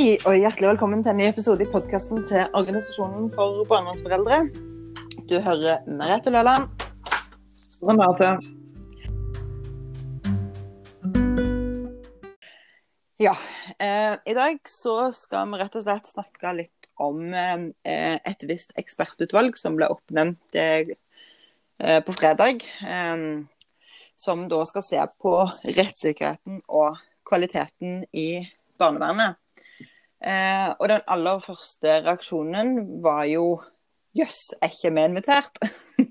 Hei og hjertelig velkommen til en ny episode i podkasten til Organisasjonen for barnevernsforeldre. Du hører Merete Løland. Renate. Ja, eh, i dag så skal vi rett og slett snakke litt om eh, et visst ekspertutvalg som ble oppnevnt eh, på fredag. Eh, som da skal se på rettssikkerheten og kvaliteten i barnevernet. Eh, og den aller første reaksjonen var jo jøss, er ikke vi invitert?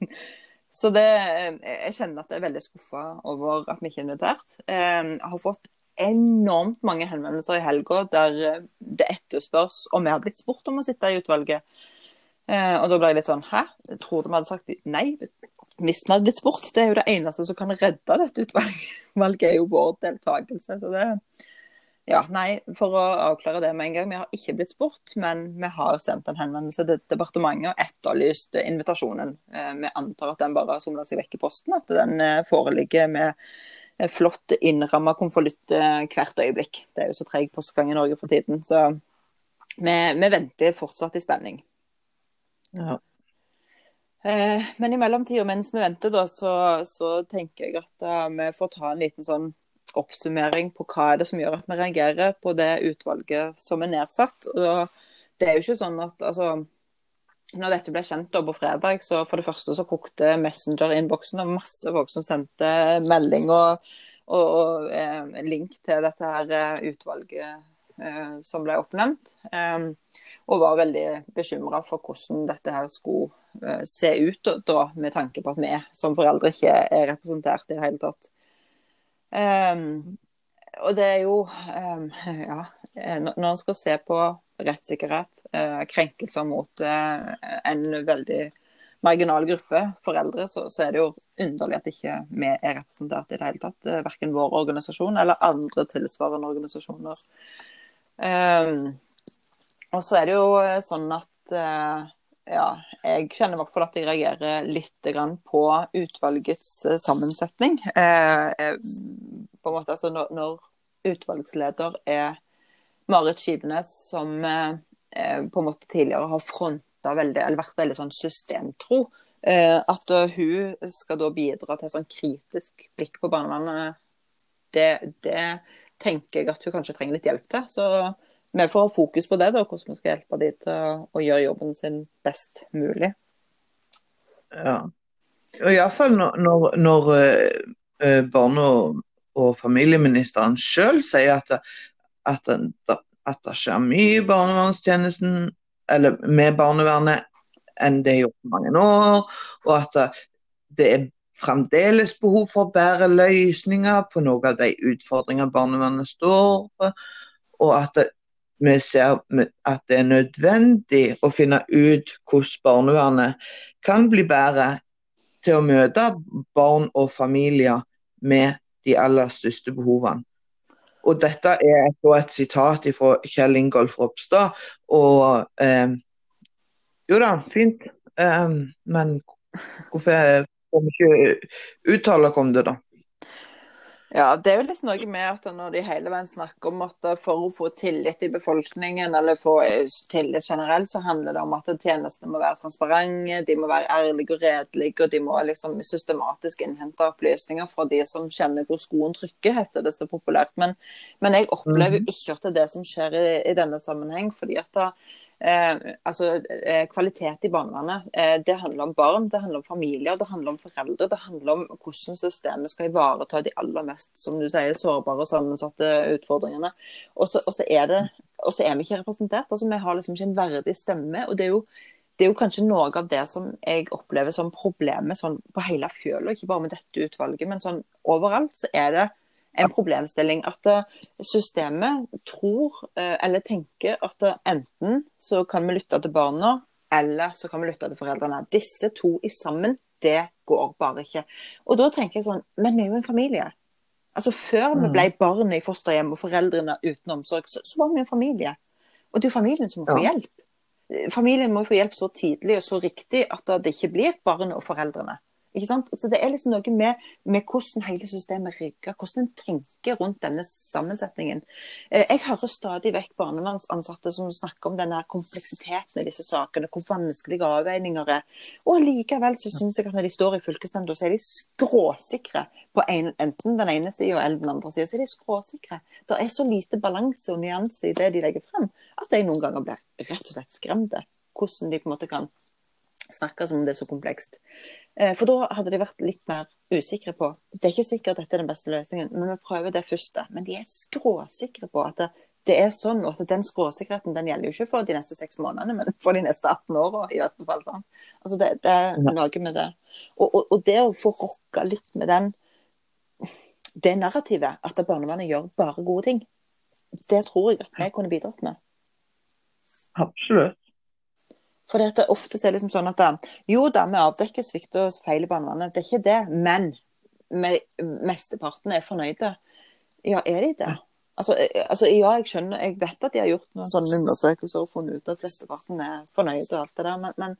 Så det, jeg kjenner at jeg er veldig skuffa over at vi ikke er invitert. Eh, jeg har fått enormt mange henvendelser i helga der det etterspørs om vi har blitt spurt om å sitte i utvalget. Eh, og da ble jeg litt sånn hæ? Jeg trodde vi hadde sagt nei. Hvis vi hadde blitt spurt, det er jo det eneste som kan redde dette utvalget. Valget er jo vår deltakelse. Så det, ja, nei, For å avklare det med en gang. Vi har ikke blitt spurt, men vi har sendt en henvendelse til departementet og etterlyst invitasjonen. Eh, vi antar at den bare har somla seg vekk i posten. At den eh, foreligger med eh, flott innramma konvolutt hvert øyeblikk. Det er jo så treg postgang i Norge for tiden. Så vi, vi venter fortsatt i spenning. Ja. Men i mellomtida, mens vi venter, da, så, så tenker jeg at vi får ta en liten sånn oppsummering på hva er det som gjør at vi reagerer på det utvalget som er nedsatt. Og det er jo ikke sånn at altså, når dette ble kjent da på fredag, så for det første så kokte Messenger-innboksen og masse folk som sendte melding og, og, og eh, link til dette her eh, utvalget eh, som ble oppnevnt. Eh, og var veldig bekymra for hvordan dette her skulle eh, se ut, da, med tanke på at vi som foreldre ikke er representert i det hele tatt. Um, og det er jo um, Ja, når en skal se på rettssikkerhet, uh, krenkelser mot uh, en veldig marginal gruppe foreldre, så, så, er det jo underlig at ikke vi er representert i det hele tatt. Uh, verken vår organisasjon eller andre tilsvarende organisasjoner. Um, og så er det jo sånn at ja, jeg kjenner i hvert fall at jeg reagerer litt på utvalgets eh, sammensetning. Eh, eh, på en måte, altså når, når, utvalgsleder er Marit Skivenes, som eh, på en måte tidligere har fronta veldig, eller vært veldig sånn systemtro, eh, at hun skal da bidra til et sånn kritisk blikk på barnevernet, det, det tenker jeg at hun kanskje trenger litt hjelp til. Så vi får ha fokus på det, da, hvordan vi skal hjelpe dem til å, gjøre jobben sin best mulig. Ja. Og Iallfall når, når, når uh, barne- og, og, familieministeren sjøl sier at, at, at, det skjer mye i barnevernstjenesten, eller med barnevernet, enn det har gjort mange år. Og at det er fremdeles behov for bedre løsninger på noen av de utfordringene barnevernet står for. Og at vi ser at det er nødvendig å finne ut hvordan barnevernet kan bli bedre til å møte barn og familier med de aller største behovene. Og Dette er et, sitat fra Kjell Ingolf Ropstad. Og eh, Jo da, fint. Eh, men hvorfor får vi ikke uttale om det, da? Ja, det er jo liksom noe med at når de hele veien snakker om at for å få tillit i befolkningen, eller få tillit generelt, så handler det om at tjenestene må være transparente, de må være ærlige og redelige, og de må liksom systematisk innhente opplysninger fra de som kjenner hvor skoen trykker, heter det så populært. Men, men jeg opplever jo mhm. ikke at det er det som skjer i, i denne sammenheng. fordi at da, Eh, altså, eh, kvalitet i barnevernet eh, det handler om barn, det handler om familier, det handler om foreldre. Det handler om hvordan systemet skal ivareta de aller mest som du sier, sårbare og sammensatte utfordringene. Og så er, er, vi ikke representert. altså Vi har liksom ikke en verdig stemme. og det er jo det er jo kanskje noe av det som jeg opplever som problemet sånn på hele fjøla, ikke bare med dette utvalget, men sånn overalt så er det en problemstilling. At eh, systemet tror eh, eller tenker at eh, enten så kan vi lytte til barna, eller så kan vi lytte til foreldrene. Disse to i sammen, det går bare ikke. Og da tenker jeg sånn, men vi er jo en familie. Altså Før vi mm. ble barn i fosterhjem og foreldrene uten omsorg, så, så var vi en familie. Og det er jo familien som må få hjelp. Familien må få hjelp så tidlig og så riktig at det ikke blir barnet og foreldrene. Så Det er liksom noe med, med hvordan hele systemet rigger, hvordan en tenker rundt denne sammensetningen. Eh, jeg hører stadig vekk barnevernsansatte som snakker om denne kompleksiteten i disse sakene, hvor vanskelige avveininger er. Og likevel så syns jeg at når de står i fylkesnemnda, så er de skråsikre på en, enten den ene sida eller den andre sida. Så er de skråsikre. Det er så lite balanse og nyanse i det de legger frem, at jeg noen ganger blir rett og slett skremte. Hvordan de på en måte kan snakke som om det er så komplekst. Eh, for da hadde de vært litt mer usikre på Det er ikke sikkert dette er den beste løsningen, men vi prøver det første. Men de er skråsikre på at det, det er sånn, og at den skråsikkerheten den gjelder jo ikke for de neste seks månedene, men for de neste 18 åra i verste fall. Sånn. Altså det, det, er noe med det. Og, og, og, det å få rocka litt med den det narrativet, at barnevernet gjør bare gode ting, det tror jeg at vi kunne bidratt med. Absolutt. For det er ofte er det liksom sånn at jo da, vi avdekker svikt og feil i barnevernet, det er ikke det. Men mesteparten er fornøyde. Ja, er de det? Altså, eh, altså, ja, jeg skjønner, jeg vet at de har gjort noen sånne undersøkelser og funnet ut at flesteparten er fornøyde og alt det der, men, men,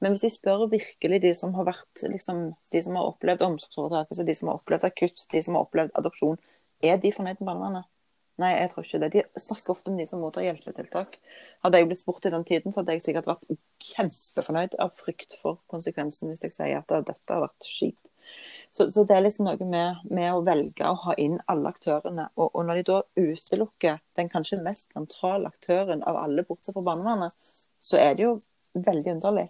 men, hvis de spør virkelig de som har vært liksom, de som har opplevd omsorgsovertakelse, de som har opplevd akutt, de som har opplevd adopsjon, er de fornøyd med barnevernet? Nei, jeg tror ikke det. De snakker ofte om de som mottar hjelpetiltak. Hadde jeg blitt spurt i den tiden, så hadde jeg sikkert vært kjempefornøyd av frykt for konsekvensen hvis jeg sier at dette har vært skit. Så, så, det er liksom noe med, med, å velge å ha inn alle aktørene. Og, og, når de da utelukker den kanskje mest sentrale aktøren av alle, bortsett fra barnevernet, så er det jo veldig underlig.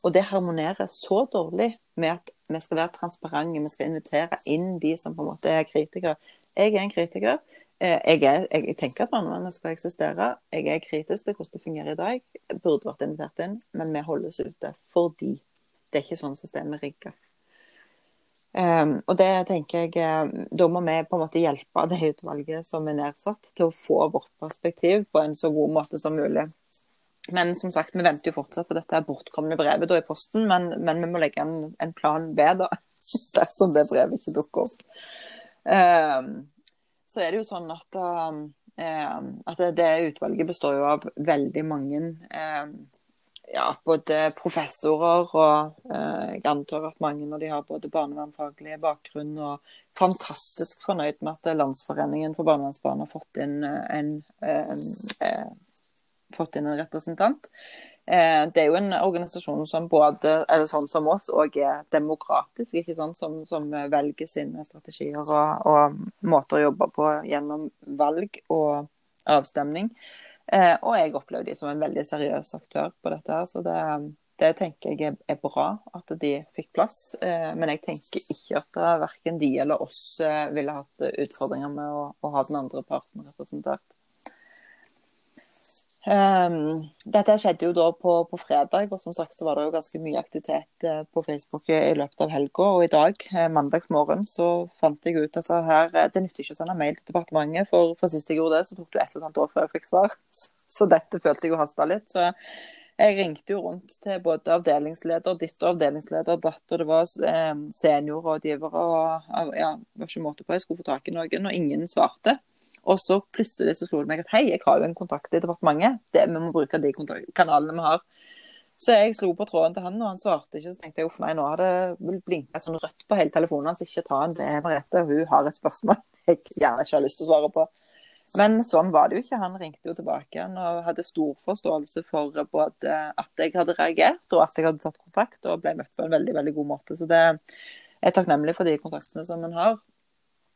Og det harmonerer så dårlig med at vi skal være transparente, vi skal invitere inn de som på en måte er kritikere. Jeg er en kritiker. Eh, jeg, er, jeg, tenker at barnevernet skal eksistere. Jeg er kritisk til hvordan det fungerer i dag. Jeg burde vært invitert inn, men vi holdes ute fordi det er ikke sånn systemet rigger. Um, og det tenker jeg eh, Da må vi på en måte hjelpe det utvalget som er nedsatt, til å få vårt perspektiv på en så god måte som mulig. Men som sagt, vi venter jo fortsatt på dette bortkomne brevet da, i posten, men, men, vi må legge en, en plan B da, dersom det brevet ikke dukker opp. Um, så er det jo sånn at, uh, at det utvalget består jo av veldig mange uh, ja, både professorer og uh, jeg antar at mange når de har både barnevernfaglig bakgrunn og fantastisk fornøyd med at Landsforeningen for barnevernsbarn har fått inn en, fått inn en representant. Eh, det er jo en organisasjon som både, eller sånn som oss, og er demokratisk, ikke sant? Som, som velger sine strategier og, og, måter å jobbe på gjennom valg og avstemning. Eh, og jeg opplever de som en veldig seriøs aktør på dette. her, så det, det tenker jeg er, bra at de fikk plass. Eh, men jeg tenker ikke at verken de eller oss ville hatt utfordringer med å, å ha den andre parten representert. Um, dette skjedde jo da på, på, fredag, og som sagt så var det jo ganske mye aktivitet uh, på Facebook i løpet av helga. Og i dag, uh, mandagsmorgen, så fant jeg ut at det her uh, Det nytter ikke å sende mail til departementet, for, for sist jeg gjorde det, så tok det ett og et halvt år før jeg fikk svar. Så, så dette følte jeg jo hasta litt. Så jeg ringte jo rundt til både avdelingsleder ditt og avdelingsleder datt, og det var seniorrådgivere og ja, det var ikke måte på. Jeg skulle få tak i noen, og ingen svarte. Og så plutselig så slo det meg at hei, jeg har jo en kontakt i departementet. Det, vi må bruke de kanalene vi har. Så jeg slo på tråden til han, og han svarte ikke. Så tenkte jeg uff nei, nå har det blinka sånn rødt på hele telefonen hans. Ikke ta en det Merete, hun har et spørsmål jeg gjerne ikke har lyst til å svare på. Men sånn var det jo ikke. Han ringte jo tilbake igjen og hadde stor forståelse for både at jeg hadde reagert, og at jeg hadde tatt kontakt, og ble møtt på en veldig, veldig god måte. Så det er takknemlig for de kontaktene som en har.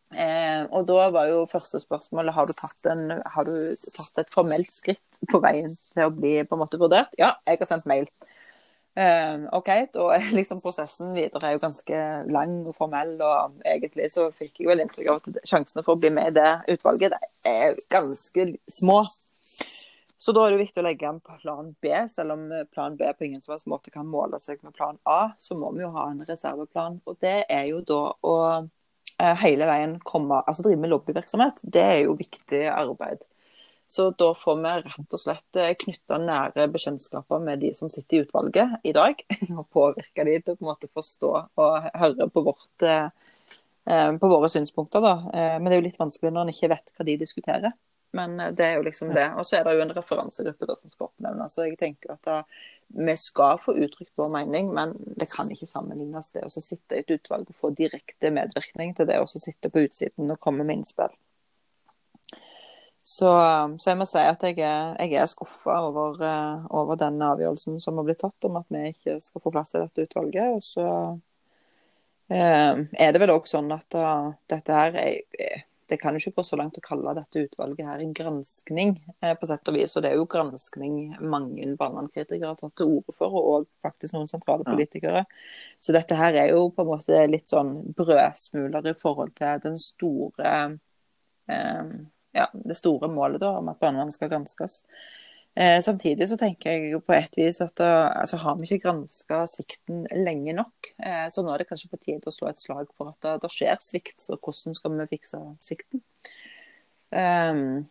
Eh, og da var jo første spørsmålet har du, en, har du tatt et formelt skritt på veien til å bli på en måte vurdert. Ja, jeg har sendt mail. Eh, OK, da er liksom prosessen videre er jo ganske lang og formell, og egentlig så fikk jeg vel inntrykk av at sjansene for å bli med i det utvalget det er ganske små. Så da er det viktig å legge en plan B, selv om plan B på ingen som helst måte kan måle seg med plan A, så må vi jo ha en reserveplan. Og det er jo da å Eh, hele veien komme, altså drive med lobbyvirksomhet, det er jo viktig arbeid. Så da får vi rett og slett eh, knytta nære bekjentskaper med de som sitter i utvalget i dag, og påvirke de til å på en måte forstå og høre på, vårt, eh, på våre synspunkter. Da. Men det er jo litt vanskelig når en ikke vet hva de diskuterer. Men det er jo liksom det. Og så er det jo en referansegruppe da, som skal oppnevnes. Så jeg tenker at da, vi skal få uttrykt vår mening, men det kan ikke sammenlignes det å sitte i et utvalg og få direkte medvirkning til det, så sitte på utsiden og komme med innspill. Så, så, jeg må si at jeg er, jeg er skuffa over, uh, over denne avgjørelsen som har blitt tatt om at vi ikke skal få plass i dette utvalget. Og så eh, er det vel òg sånn at da, dette her er, det kan jo ikke gå så langt å kalle dette utvalget her en granskning, eh, på sett og vis. Og det er jo granskning mange barnevernskritikere har tatt til orde for, og faktisk noen sentrale politikere. Så dette her er jo på en måte litt sånn brødsmuler i forhold til den store eh, ja, det store målet da, om at barnevernet skal granskes. Eh, samtidig så tenker jeg på et vis at da, eh, altså, har vi ikke granska svikten lenge nok. Eh, så nå er det kanskje på tide å slå et slag for at det, skjer svikt. Så hvordan skal vi fikse svikten? Um,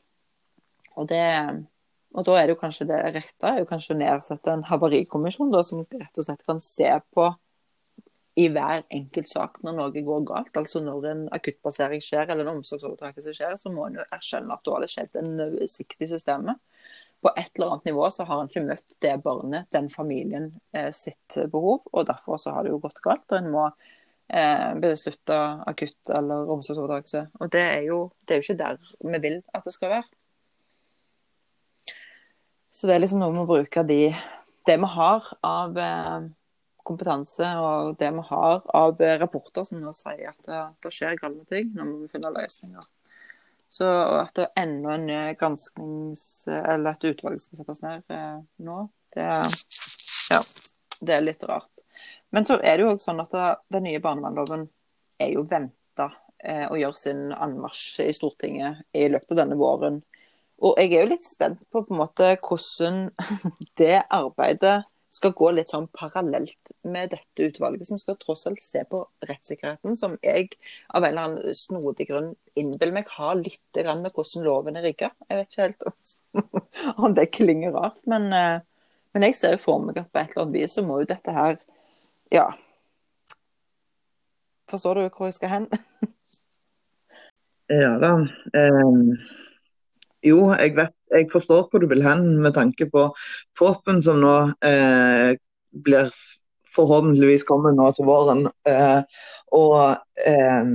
og, og da er det jo kanskje det rette er jo kanskje å nedsette en havarikommisjon da, som rett og slett kan se på i hver enkelt sak når noe går galt. Altså når en akuttplassering skjer eller en omsorgsovertakelse skjer, så må en jo erkjenne at da har det skjedd en svikt i systemet på et eller annet nivå så har han ikke møtt det barnet, den familien, eh, sitt behov. Og derfor så har det jo gått galt. Og en må eh, beslutte akutt eller omsorgsovertakelse. Og det er, jo, det er jo ikke der vi vil at det skal være. Så det er liksom noe med å bruke de, det vi har av eh, kompetanse og det vi har av rapporter som nå sier at det, det skjer gale ting. Nå må vi finne løsninger. Så at det er enda en gransknings... Eller et utvalg skal settes ned eh, nå, det, ja, det er litt rart. Men så er det jo også sånn at den nye barnevernloven er jo venta eh, å gjøre sin anmarsj i Stortinget i løpet av denne våren. Og jeg er jo litt spent på på en måte hvordan det arbeidet skal gå litt sånn parallelt med dette utvalget, som skal tross alt se på rettssikkerheten, som jeg av en eller annen snodig grunn innbiller meg har litt med hvordan loven er rigga. Jeg vet ikke helt om det klinger rart, men, eh, men, jeg ser jo for meg at på et eller annet vis så må jo dette her Ja. Forstår du hvor jeg skal hen? ja da. Um, jo, jeg vet jeg forstår hvor du vil hen med tanke på Fåpen som nå eh, blir forhåpentligvis kommer nå til våren. Eh, og eh,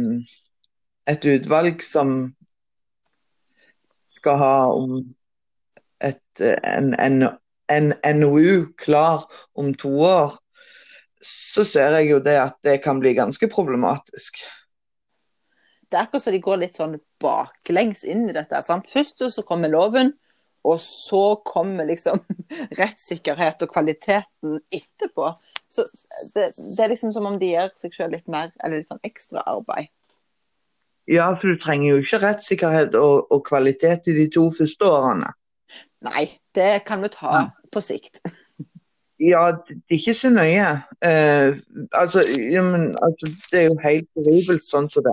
et utvalg som skal ha om et, en, en, en, NOU klar om to år, så ser jeg jo det at det kan bli ganske problematisk. Det er akkurat så de går litt sånn baklengs inn i dette. Sant? Først så kommer loven, og så kommer liksom rettssikkerhet og kvaliteten etterpå. Så det, det, er liksom som om de gjør seg selv litt mer, eller litt sånn ekstra arbeid. Ja, for du trenger jo ikke rettssikkerhet og, og kvalitet i de to første årene. Nei, det kan vi ta ja. på sikt. Ja, det er ikke så nøye. Uh, altså, ja, men, altså, det er jo helt horribelt sånn som det.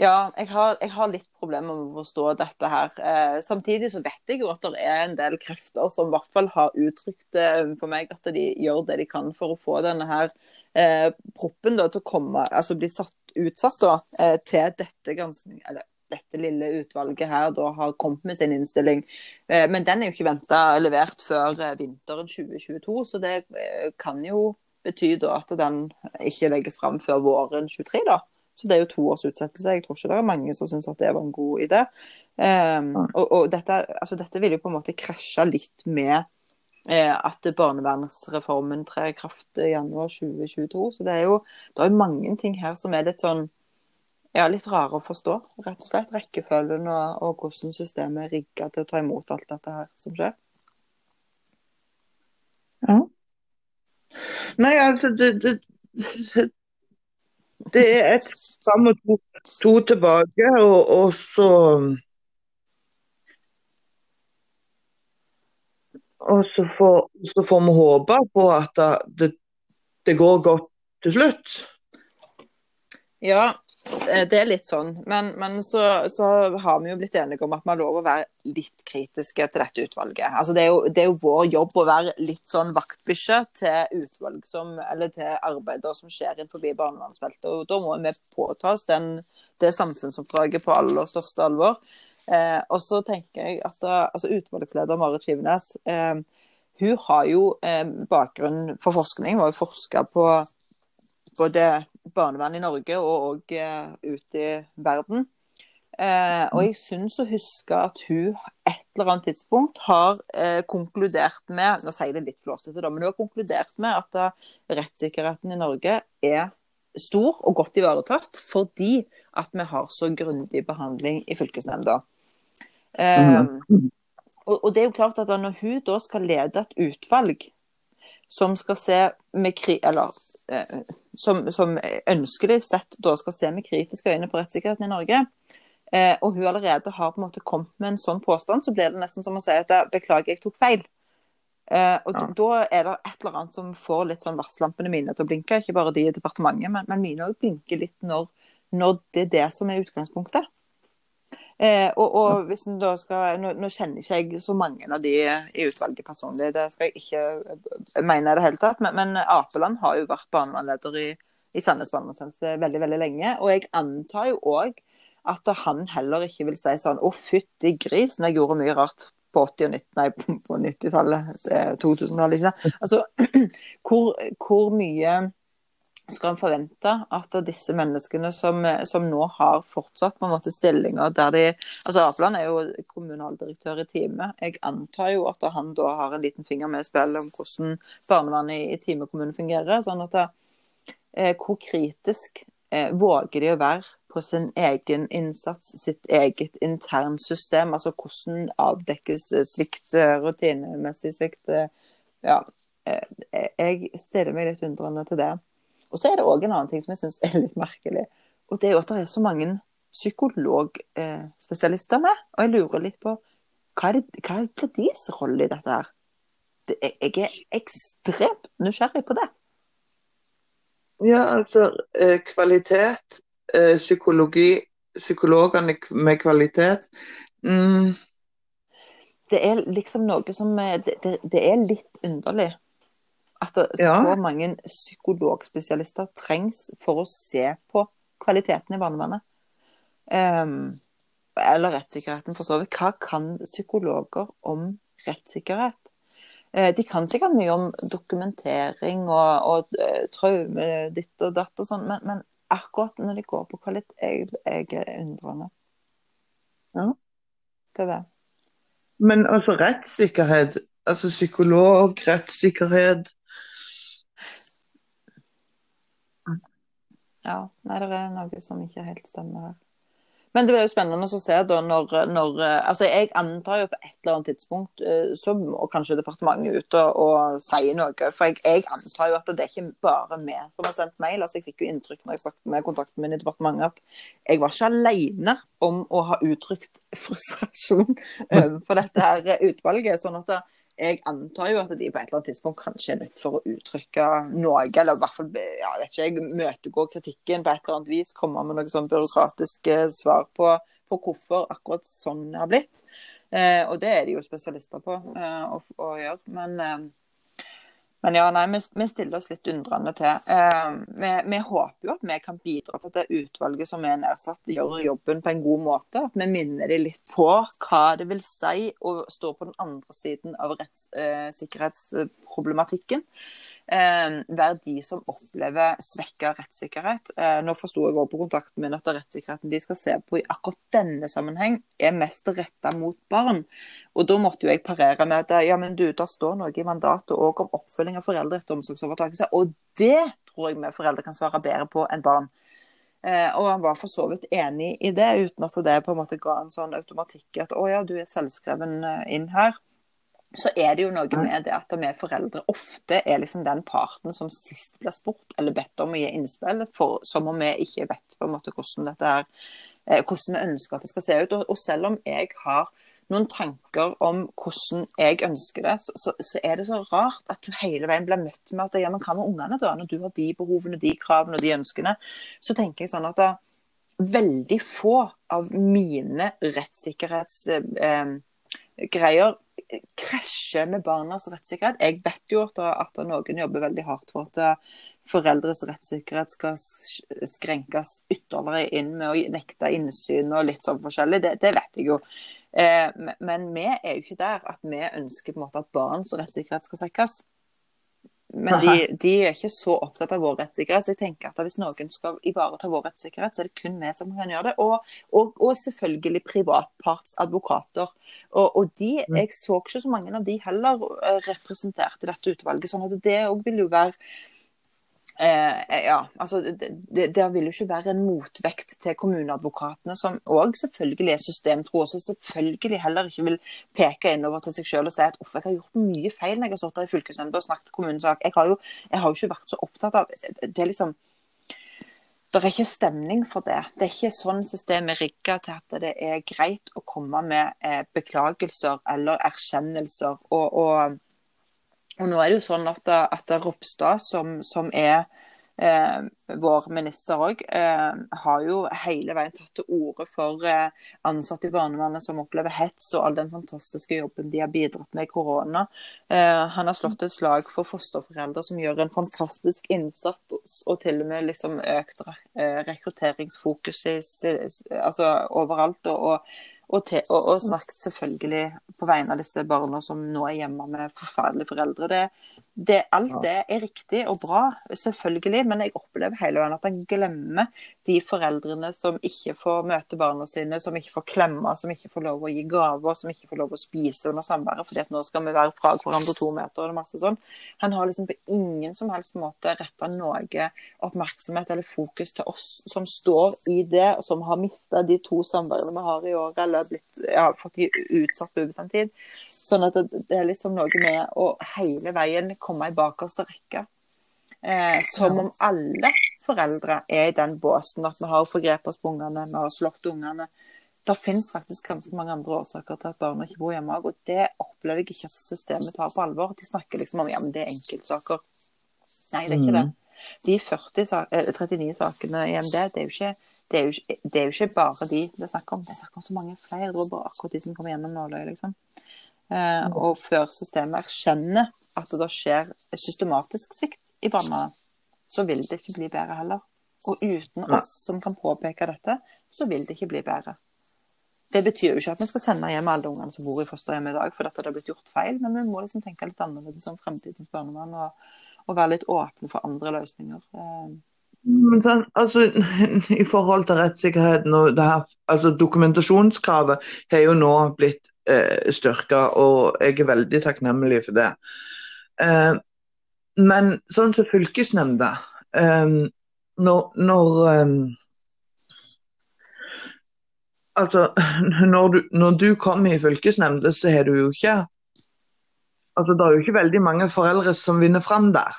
Ja, jeg har, jeg har, litt problemer med å forstå dette her. Eh, samtidig så vet jeg jo at det er en del krefter som i hvert fall har uttrykt eh, for meg at de gjør det de kan for å få denne her eh, proppen da, til å komme, altså bli satt, utsatt da, eh, til dette ganske, eller dette lille utvalget her da har kommet med sin innstilling. Eh, men den er jo ikke venta levert før vinteren 2022, så det kan jo bety da at den ikke legges fram før våren 2023. da. Så det er jo to års utsettelse. Jeg tror ikke det er mange som syns at det var en god idé. Um, og, og dette, altså dette, vil jo på en måte krasje litt med eh, at barnevernsreformen trer i kraft i januar 2022. Så det er jo det er mange ting her som er litt sånn ja, litt rare å forstå. Rett og slett rekkefølgen og, og hvordan systemet er rigga til å ta imot alt dette her som skjer. Ja. Nei, altså det, det, det er et fram og to, to tilbake, og, og, så Og så får, så får vi håpe på at det, det går godt til slutt. Ja, det er litt sånn. Men, men så, så, har vi jo blitt enige om at vi har lov å være litt kritiske til dette utvalget. Altså det, er jo, det er jo vår jobb å være litt sånn vaktbikkje til utvalg som, eller til arbeider som skjer innenfor barnevernsfeltet. Og da må vi påta oss det samfunnsoppdraget på aller største alvor. Eh, og så tenker jeg at da, altså Utvalgsleder Marit Skivenes eh, hun har jo eh, bakgrunn for forskning. Hun har jo forska på både barnevern i Norge og, og uh, ute i verden. Eh, og jeg syns å huske at hun et eller annet tidspunkt har eh, konkludert med Nå sier jeg det litt flåsete, men hun har konkludert med at uh, rettssikkerheten i Norge er stor og godt ivaretatt fordi at vi har så grundig behandling i fylkesnemnda. Eh, og, og, det er jo klart at Når hun da skal lede et utvalg som skal se med. Eller eh, som, som ønskelig sett da skal se med kritiske øyne på rettssikkerheten i Norge, eh, og hun allerede har på en måte kommet med en sånn påstand, så blir det nesten som å si at beklager, jeg tok feil. Eh, og ja. Da er det et eller annet som får litt sånn varsellampene mine til å blinke. Ikke bare de i departementet, men, men mine òg blinker litt når, når, det er det som er utgangspunktet. Eh, og, og, hvis en da skal, nå, nå, kjenner ikke jeg så mange av de i utvalget personlig, det skal jeg ikke mene i det hele tatt. Men, men Apeland har jo vært barnevernleder i, i Sandnes barnevernstjeneste veldig veldig lenge. Og jeg antar jo òg at han heller ikke vil si sånn å fytti grisen, jeg gjorde mye rart på 80- og 90, nei, på 90-tallet, 2000-tallet. ikke Altså, hvor, hvor, mye skal en forvente at disse menneskene som, som, nå har fortsatt på en måte stillinger der de altså Apeland er jo kommunaldirektør i Time. Jeg antar jo at han da har en liten finger med i spillet om hvordan barnevernet i, i Time kommune fungerer. sånn at det, eh, Hvor kritisk eh, våger de å være på sin egen innsats, sitt eget internsystem. Altså hvordan avdekkes svikt, eh, rutinemessig svikt. Eh, ja, eh, jeg stiller meg litt undrende til det. Og så er det òg en annen ting som jeg syns er litt merkelig. Og det er jo at det er så mange psykologspesialister med. Og jeg lurer litt på hva er, det, hva er deres rolle i dette her? Jeg er ekstremt nysgjerrig på det. Ja, altså kvalitet Eh, psykologi, psykologene med kvalitet. Mm. Det er liksom noe som Det, det, det er litt underlig. At ja. så mange psykologspesialister trengs for å se på kvaliteten i barnevernet. Um, eller rettssikkerheten, for så vidt. Hva kan psykologer om rettssikkerhet? Uh, de kan sikkert mye om dokumentering og, og uh, traume ditt og datt og sånn, men, men, akkurat når de går på kvalitet, jeg, jeg er undrende. Ja. Det er det. Men altså rettssikkerhet, altså psykolog, rettssikkerhet Ja, nei, det er noe som ikke helt stemmer her. Men det blir jo spennende å se da når, når, altså Jeg antar jo på et eller annet tidspunkt eh, så må kanskje departementet ut og, og si noe. For jeg, jeg, antar jo at det er ikke bare vi som har sendt mail. altså Jeg fikk jo inntrykk når jeg snakket med kontakten min i departementet at jeg var ikke alene om å ha uttrykt frustrasjon for dette her utvalget. sånn at det, jeg antar jo at de på et eller annet tidspunkt kanskje er nødt for å uttrykke noe, eller i hvert fall ja, vet ikke, jeg møtegå kritikken på et eller annet vis, komme med noe sånn byråkratiske svar på, på hvorfor akkurat sånn det har blitt. Eh, og det er de jo spesialister på eh, å, å, gjøre. Men eh, men ja, nei, vi, vi stiller oss litt undrende til. Eh, vi, vi, håper jo at vi kan bidra til at det utvalget som er nedsatt, gjør jobben på en god måte. At vi minner dem litt på hva det vil si å stå på den andre siden av rettssikkerhetsproblematikken. Eh, være de som opplever svekka rettssikkerhet. Eh, nå forsto jeg også på kontakten min at rettssikkerheten de skal se på i akkurat denne sammenheng, er mest retta mot barn. Og da måtte jo jeg parere med at ja, men du, der står noe i mandatet òg om oppfølging av foreldre etter omsorgsovertakelse. Og det tror jeg vi foreldre kan svare bedre på enn barn. Eh, og han var for så vidt enig i det, uten at det på en måte ga en sånn automatikk at å ja, du er selvskreven eh, inn her så er det jo noe med det at vi foreldre ofte er liksom den parten som sist blir spurt eller bedt om å gi innspill, for, som om vi ikke vet på en måte hvordan dette er, eh, hvordan vi ønsker at det skal se ut. Og, og selv om jeg har noen tanker om hvordan jeg ønsker det, så, så, så, er det så rart at du hele veien blir møtt med at ja, men hva med ungene da, når du har de behovene, de kravene og de ønskene. Så tenker jeg sånn at da, veldig få av mine rettssikkerhetsgreier eh, krasjer med barnas rettssikkerhet. Jeg vet jo at, at noen jobber veldig hardt for at eh, foreldres rettssikkerhet skal skrenkes ytterligere inn med å nekte innsyn og litt sånn forskjellig. Det, det vet jeg jo. Eh, men vi er jo ikke der at vi ønsker på en måte at barns rettssikkerhet skal svekkes. Men de, de, er ikke så opptatt av vår rettssikkerhet. Så jeg tenker at hvis noen skal ivareta vår rettssikkerhet, så er det kun vi som kan gjøre det. Og, og, og selvfølgelig privatpartsadvokater. Og, og de, mm. jeg så ikke så mange av de heller representerte dette utvalget. sånn at det òg vil jo være Eh, ja, altså det, det, det, vil jo ikke være en motvekt til kommuneadvokatene, som òg selvfølgelig er systemtro, og som selvfølgelig heller ikke vil peke innover til seg selv og si at jeg har gjort mye feil når jeg har stått der i fylkesnemnda og snakket kommunesak. Jeg har, jo, jeg har jo ikke vært så opptatt av Det er liksom det er ikke stemning for det. Det er ikke sånn systemet er rigga til at det er greit å komme med eh, beklagelser eller erkjennelser. og, og og nå er det jo sånn at, at Ropstad, som, som er eh, vår minister òg, eh, har jo hele veien tatt til orde for eh, ansatte i barnevernet som opplever hets, og all den fantastiske jobben de har bidratt med i korona. Eh, han har slått et slag for fosterforeldre som gjør en fantastisk innsats, og til og med liksom økt eh, rekrutteringsfokus altså overalt. og, og og, til, og, og, sagt selvfølgelig på vegne av disse barna som nå er hjemme med forferdelige foreldre. Det, det, alt det er riktig og bra, selvfølgelig, men jeg opplever hele veien at han glemmer de foreldrene som ikke får møte barna sine, som ikke får klemme, som ikke får lov å gi gaver, som ikke får lov å spise under samværet fordi at nå skal vi være fra hverandre to meter og masse sånn. Han har liksom på ingen som helst måte retta noe oppmerksomhet eller fokus til oss som står i det, og som har mista de to samværene vi har i året, eller blitt, ja, fått de utsatt på ubestemt tid. Sånn at det, er liksom noe med å hele veien komme i bakerste rekke. Eh, som om alle foreldre er i den båsen at vi har forgrepet oss på ungene, vi har slått ungene. Det finnes faktisk ganske mange andre årsaker til at barna ikke bor hjemme. Og det opplever jeg ikke at systemet tar på alvor. De snakker liksom om ja, men det er enkeltsaker. Nei, det er ikke det. Mm. De 40, 39 eh, sakene i MD, det er jo ikke det er, jo, det er, jo, ikke bare de det er snakk om. Det er snakk om så mange flere. Det var bare akkurat de som kom gjennom nåløyet, liksom. Eh, mm. og før systemet erkjenner at det skjer systematisk svikt i barnevernet, så vil det ikke bli bedre heller. Og uten oss som kan påpeke dette, så vil det ikke bli bedre. Det betyr jo ikke at vi skal sende hjem alle ungene som bor i fosterhjem i dag, for dette har blitt gjort feil, men vi må liksom tenke litt annerledes om fremtidens barnevern og, og, være litt åpne for andre løsninger. Men sånn, altså, I forhold til rettssikkerheten og det her, altså dokumentasjonskravet har jo nå blitt eh, styrka, og jeg er veldig takknemlig for det. Eh, men sånn som fylkesnemnda eh, Når, når eh, Altså, når du, når du kommer i fylkesnemnda, så har du jo ikke Altså, det er jo ikke veldig mange foreldre som vinner fram der.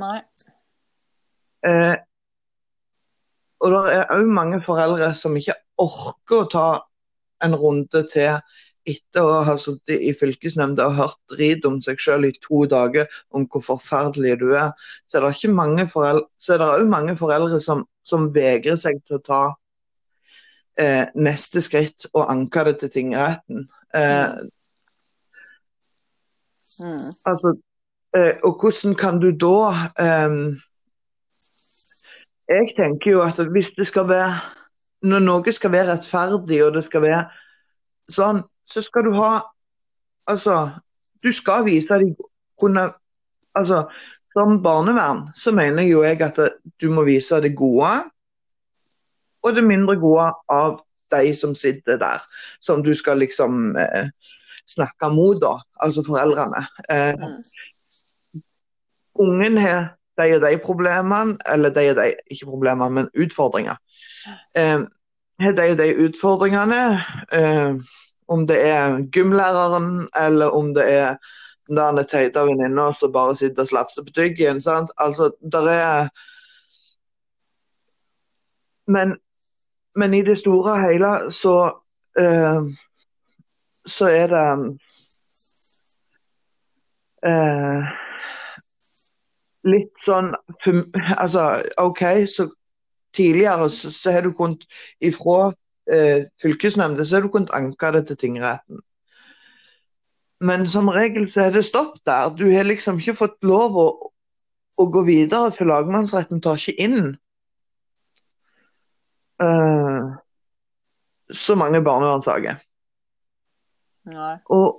Nei. Eh, og det er òg mange foreldre som ikke orker å ta en runde til etter å ha sittet i fylkesnemnda og hørt drit om seg selv i to dager om hvor forferdelig du er, så er det ikke mange foreldre, så er det òg mange foreldre som, som, vegrer seg til å ta eh, neste skritt og anke det til tingretten. Eh, mm. Altså, eh, og hvordan kan du da eh, Jeg tenker jo at hvis det skal være Når noe skal være rettferdig og det skal være sånn, så skal du ha Altså, du skal vise deg kunne Altså, som barnevern så mener jo jeg at du må vise det gode og det mindre gode av de som sitter der, som du skal liksom eh, snakke mot, da, altså foreldrene. Eh, mm. Ungen har de og de problemene, eller de og de, ikke problemer, men utfordringer. Eh, har de og de utfordringene. Eh, om det er gymlæreren, eller om det er den der teite venninna som bare sitter og slafser på tyggen. Sant? Altså, der er men, men, i det store og hele så uh, så er det uh, litt sånn Altså, OK, så tidligere så, så har du kunnet ifra eh, fylkesnemnda, så har du kunnet anke det til tingretten. Men som regel så er det stopp der. Du har liksom ikke fått lov å, å gå videre, for lagmannsretten tar ikke inn uh, så mange barnevernssaker. Og,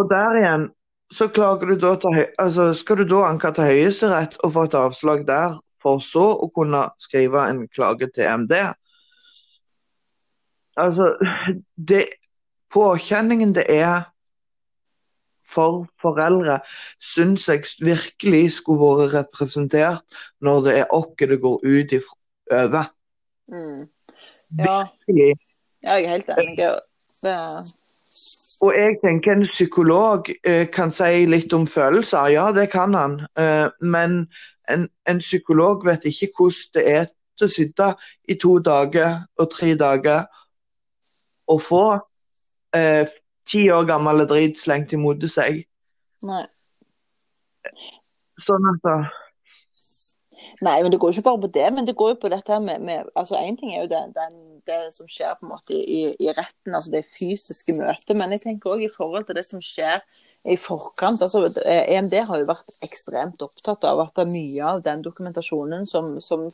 og der igjen så klager du da til, altså skal du da anke til Høyesterett og få et avslag der, for så å kunne skrive en klage til EMD. Altså, det Påkjenningen det er for foreldre, syns jeg virkelig skulle vært representert når det er oss det går ut ifra over. Mm. Ja, Virkelig. ja, jeg er helt enig. Det, Og jeg tenker en psykolog eh, kan si litt om følelser, ja det kan han. Eh, men en, en psykolog vet ikke hvordan det er til å sitte i to dager og tre dager og få eh, ti år gammel drit slengt imot seg. nei. Sånn at da- Nei, men det går ikke bare på det, men det går jo på dette med, med altså Én ting er jo det, den, det som skjer på en måte i, i retten, altså det fysiske møtet, men jeg tenker òg i forhold til det som skjer i forkant. altså EMD har jo vært ekstremt opptatt av at mye av den dokumentasjonen som, som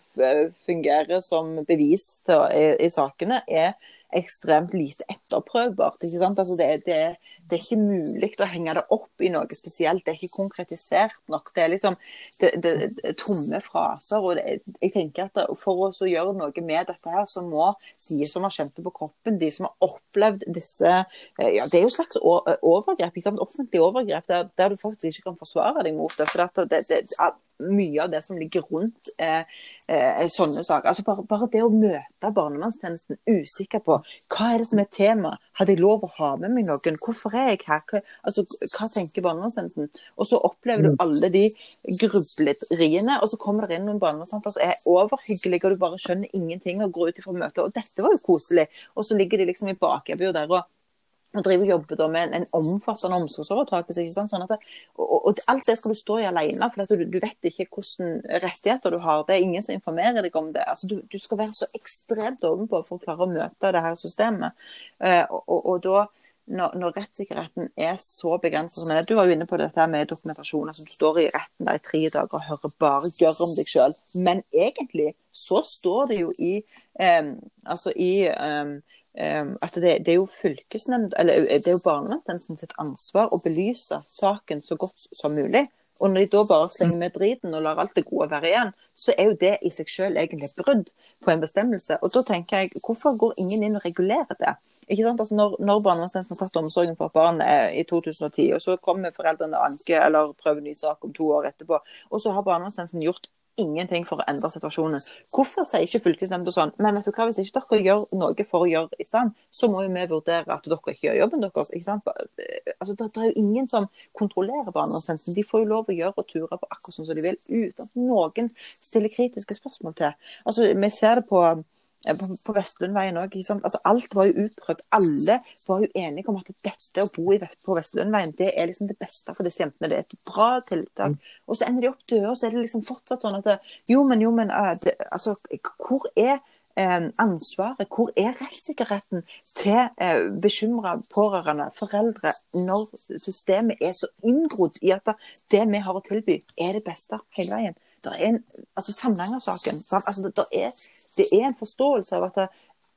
fungerer som bevis til, i, i sakene, er ekstremt lite etterprøvbart. ikke sant? Altså det, det, det er ikke mulig å henge det opp i noe spesielt. Det er ikke konkretisert nok. Det er liksom det, det, det tomme fraser. og jeg tenker at For å gjøre noe med dette, her, så må de som har kjent det på kroppen, de som har opplevd disse eh, ja, Det er jo slags overgrep, ikke sant? offentlig overgrep, der, der du faktisk ikke kan forsvare deg mot det. for det, det, mye av det som ligger rundt eh, eh, sånne saker. Altså bare, bare det å møte barnevernstjenesten usikker på hva er det som er tema. Hadde jeg lov å ha med meg noen? Hvorfor jeg her? Hva, altså, hva tenker barnevernstjenesten? Og så opplever du alle de grubleriene, og så kommer det inn noen barnevernsansatte som er overhyggelige, og du bare skjønner ingenting og går ut ifra møtet. Og dette var jo koselig. Og så ligger de liksom i bakebua der og og driver og jobber med en, en omfattende omsorgsovertakelse. Sånn det, og, og alt det skal du stå i alene, for du, du vet ikke hvilke rettigheter du har. Det er ingen som informerer deg om det. Altså, du, du skal være så ekstremt ovenpå for å klare å møte det her systemet. Uh, og, og, og da, når, når rettssikkerheten er så begrenset Du var jo inne på dette med dokumentasjon. altså Du står i retten der i tre dager og hører bare gørr om deg sjøl. Men egentlig så står det jo i um, altså i um, Um, at det, det, er jo fylkesnemnd, eller det er jo barnevernstjenesten sitt ansvar å belyse saken så godt som mulig. Og når de da bare slenger med driten og lar alt det gode være igjen, så er jo det i seg selv egentlig et brudd på en bestemmelse. Og da tenker jeg, hvorfor går ingen inn og regulerer det? Ikke sant? Altså når, når barnevernstjenesten tatt omsorgen for et barn eh, i 2010, og så kommer foreldrene anke eller prøver ny sak om to år etterpå, og så har barnevernstjenesten gjort ingenting for å endre situasjonen. Hvorfor sier ikke fylkesnemnda sånn men vet du hva, hvis ikke dere gjør noe for å gjøre i stand, så må jo vi vurdere at dere ikke gjør jobben deres. ikke sant? Altså, det er jo ingen som kontrollerer barnevernstjenesten. De får jo lov å gjøre og ture på akkurat sånn som de vil, uten at noen stiller kritiske spørsmål til. Altså, Vi ser det på på, på Vestlundveien òg. Altså, alt var jo utprøvd. Alle var jo enige om at dette å bo i, på Vestlundveien det er liksom det beste for disse jentene. Det er et bra tiltak. Og så ender de opp døde, og så er det liksom fortsatt sånn at det, Jo, men jo, men uh, det, altså, Hvor er eh, ansvaret, hvor er rettssikkerheten til eh, bekymra pårørende, foreldre, når systemet er så inngrodd i at det vi har å tilby, er det beste hele veien? Det er en, altså Samnanger-saken. Altså, det, er, det er en forståelse av at det,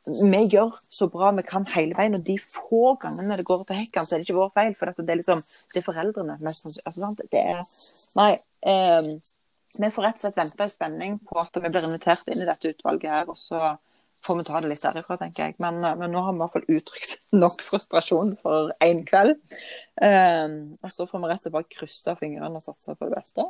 vi gjør så bra vi kan hele veien. Og de få gangene det går til hekken, så er det ikke vår feil. For det er liksom, det er foreldrene. mest. Altså, det er, nei, eh, vi får rett og slett vente i spenning på at vi blir invitert inn i dette utvalget her. og så får vi ta det litt derifra, tenker jeg. Men, men nå har vi i hvert fall uttrykt nok frustrasjon for én kveld. Eh, og så får vi resten bare krysse fingrene og satse på det beste.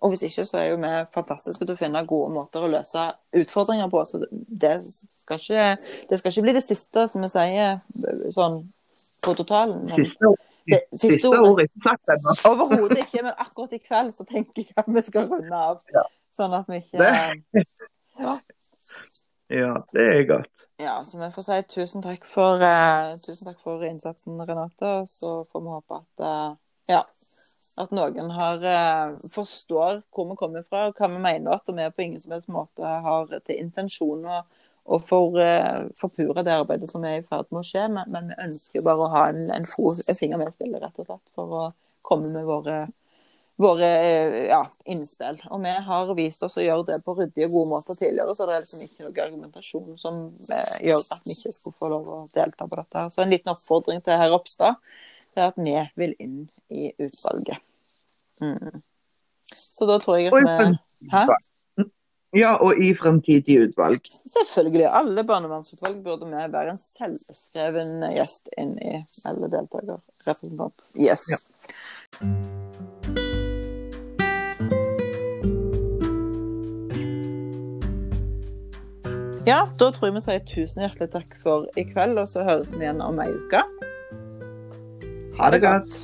Og hvis ikke, så er jo vi fantastiske til å finne gode måter å løse utfordringer på. Så det skal ikke, det skal ikke bli det siste, som vi sier, sånn på totalen. Men Siste, det, siste, siste ordet. ord ikke sagt ennå. Overhodet ikke, men akkurat i kveld så tenker jeg at vi skal runde av. Ja. Sånn at vi ikke ja. Ja, det er godt. ja, så vi får si tusen takk for, uh, tusen takk for innsatsen, Renate. Så får vi håpe at uh, ja, at noen har, eh, forstår hvor vi kommer fra, og hva vi mener. At vi på ingen som helst måte har til intensjon å, å for, eh, forpure det arbeidet som er i ferd med å skje. Men, men vi ønsker bare å ha en, en, fo, en finger med i spillet, rett og slett. For å komme med våre, våre eh, ja, innspill. Og vi har vist oss å gjøre det på ryddige og gode måter tidligere, så det er liksom ikke noe argumentasjon som gjør at vi ikke skulle få lov å delta på dette. Så en liten oppfordring til herr Ropstad det er at vi vil inn i utvalget. Mm. Så da tror jeg at vi? Ja, og i fremtidige utvalg. Selvfølgelig. Alle barnevernsutvalg burde vi være en selvskreven gjest inn i. Eller deltaker. Representant. Yes. Ja. Ja, da tror jeg vi sier tusen hjertelig takk for i kveld, og så høres vi igjen om ei uke. Ha det godt.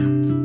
you.